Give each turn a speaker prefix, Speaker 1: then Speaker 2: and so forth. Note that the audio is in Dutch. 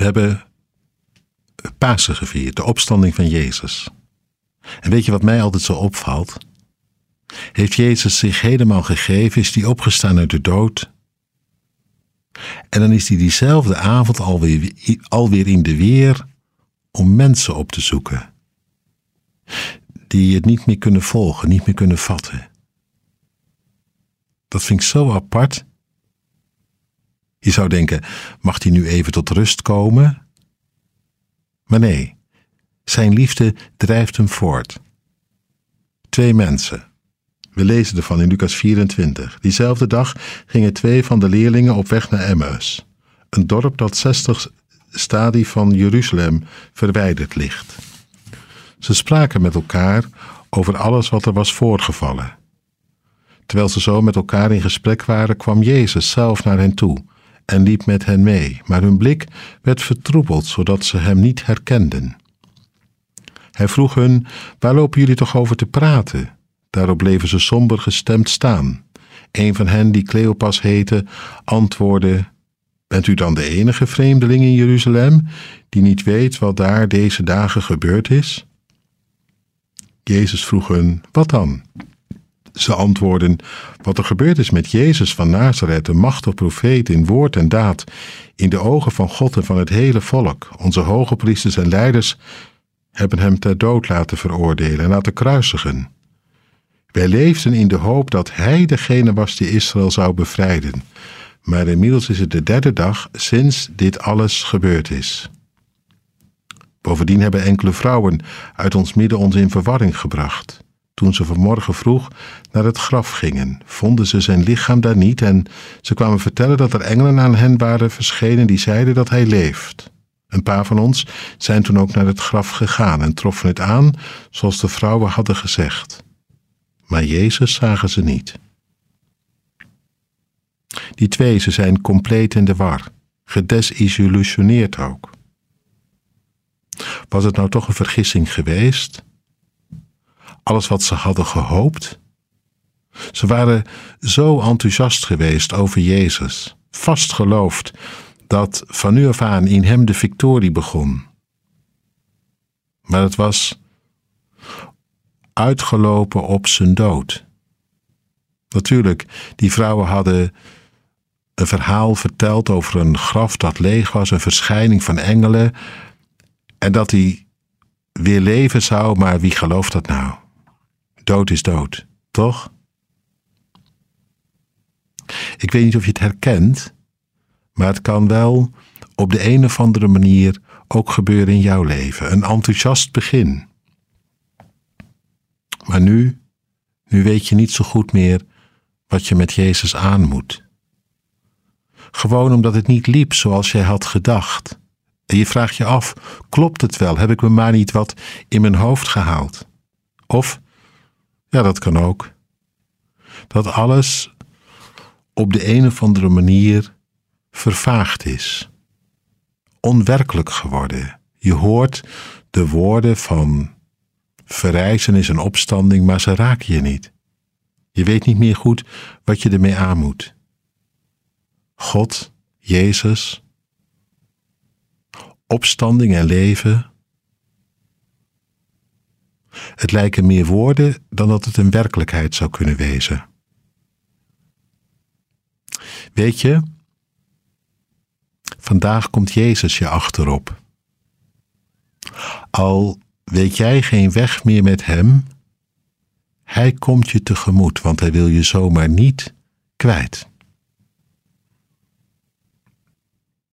Speaker 1: We hebben Pasen gevierd, de opstanding van Jezus. En weet je wat mij altijd zo opvalt? Heeft Jezus zich helemaal gegeven? Is hij opgestaan uit de dood? En dan is hij diezelfde avond alweer, alweer in de weer om mensen op te zoeken. Die het niet meer kunnen volgen, niet meer kunnen vatten. Dat vind ik zo apart. Je zou denken, mag hij nu even tot rust komen? Maar nee, zijn liefde drijft hem voort. Twee mensen. We lezen ervan in Lucas 24. Diezelfde dag gingen twee van de leerlingen op weg naar Emmaus, een dorp dat 60 stadie van Jeruzalem verwijderd ligt. Ze spraken met elkaar over alles wat er was voorgevallen. Terwijl ze zo met elkaar in gesprek waren, kwam Jezus zelf naar hen toe en liep met hen mee, maar hun blik werd vertroebeld, zodat ze hem niet herkenden. Hij vroeg hun: Waar lopen jullie toch over te praten? Daarop bleven ze somber gestemd staan. Een van hen, die Cleopas heette, antwoordde: Bent u dan de enige vreemdeling in Jeruzalem die niet weet wat daar deze dagen gebeurd is? Jezus vroeg hun: Wat dan? Ze antwoorden: Wat er gebeurd is met Jezus van Nazareth, een machtig profeet in woord en daad, in de ogen van God en van het hele volk. Onze hoge priesters en leiders hebben hem ter dood laten veroordelen en laten kruisigen. Wij leefden in de hoop dat hij degene was die Israël zou bevrijden. Maar inmiddels is het de derde dag sinds dit alles gebeurd is. Bovendien hebben enkele vrouwen uit ons midden ons in verwarring gebracht. Toen ze vanmorgen vroeg naar het graf gingen, vonden ze zijn lichaam daar niet en ze kwamen vertellen dat er engelen aan hen waren verschenen die zeiden dat hij leeft. Een paar van ons zijn toen ook naar het graf gegaan en troffen het aan zoals de vrouwen hadden gezegd. Maar Jezus zagen ze niet. Die twee, ze zijn compleet in de war, gedesillusioneerd ook. Was het nou toch een vergissing geweest? Alles wat ze hadden gehoopt? Ze waren zo enthousiast geweest over Jezus, vast geloofd dat van nu af aan in hem de victorie begon. Maar het was uitgelopen op zijn dood. Natuurlijk, die vrouwen hadden een verhaal verteld over een graf dat leeg was, een verschijning van engelen, en dat hij weer leven zou, maar wie gelooft dat nou? Dood is dood, toch? Ik weet niet of je het herkent, maar het kan wel op de een of andere manier ook gebeuren in jouw leven. Een enthousiast begin. Maar nu, nu weet je niet zo goed meer wat je met Jezus aan moet. Gewoon omdat het niet liep zoals jij had gedacht. En je vraagt je af: klopt het wel? Heb ik me maar niet wat in mijn hoofd gehaald? Of ja, dat kan ook. Dat alles op de een of andere manier vervaagd is. Onwerkelijk geworden. Je hoort de woorden van verrijzenis en opstanding, maar ze raken je niet. Je weet niet meer goed wat je ermee aan moet. God, Jezus, opstanding en leven het lijken meer woorden dan dat het een werkelijkheid zou kunnen wezen. Weet je, vandaag komt Jezus je achterop. Al weet jij geen weg meer met Hem, Hij komt je tegemoet, want Hij wil je zomaar niet kwijt.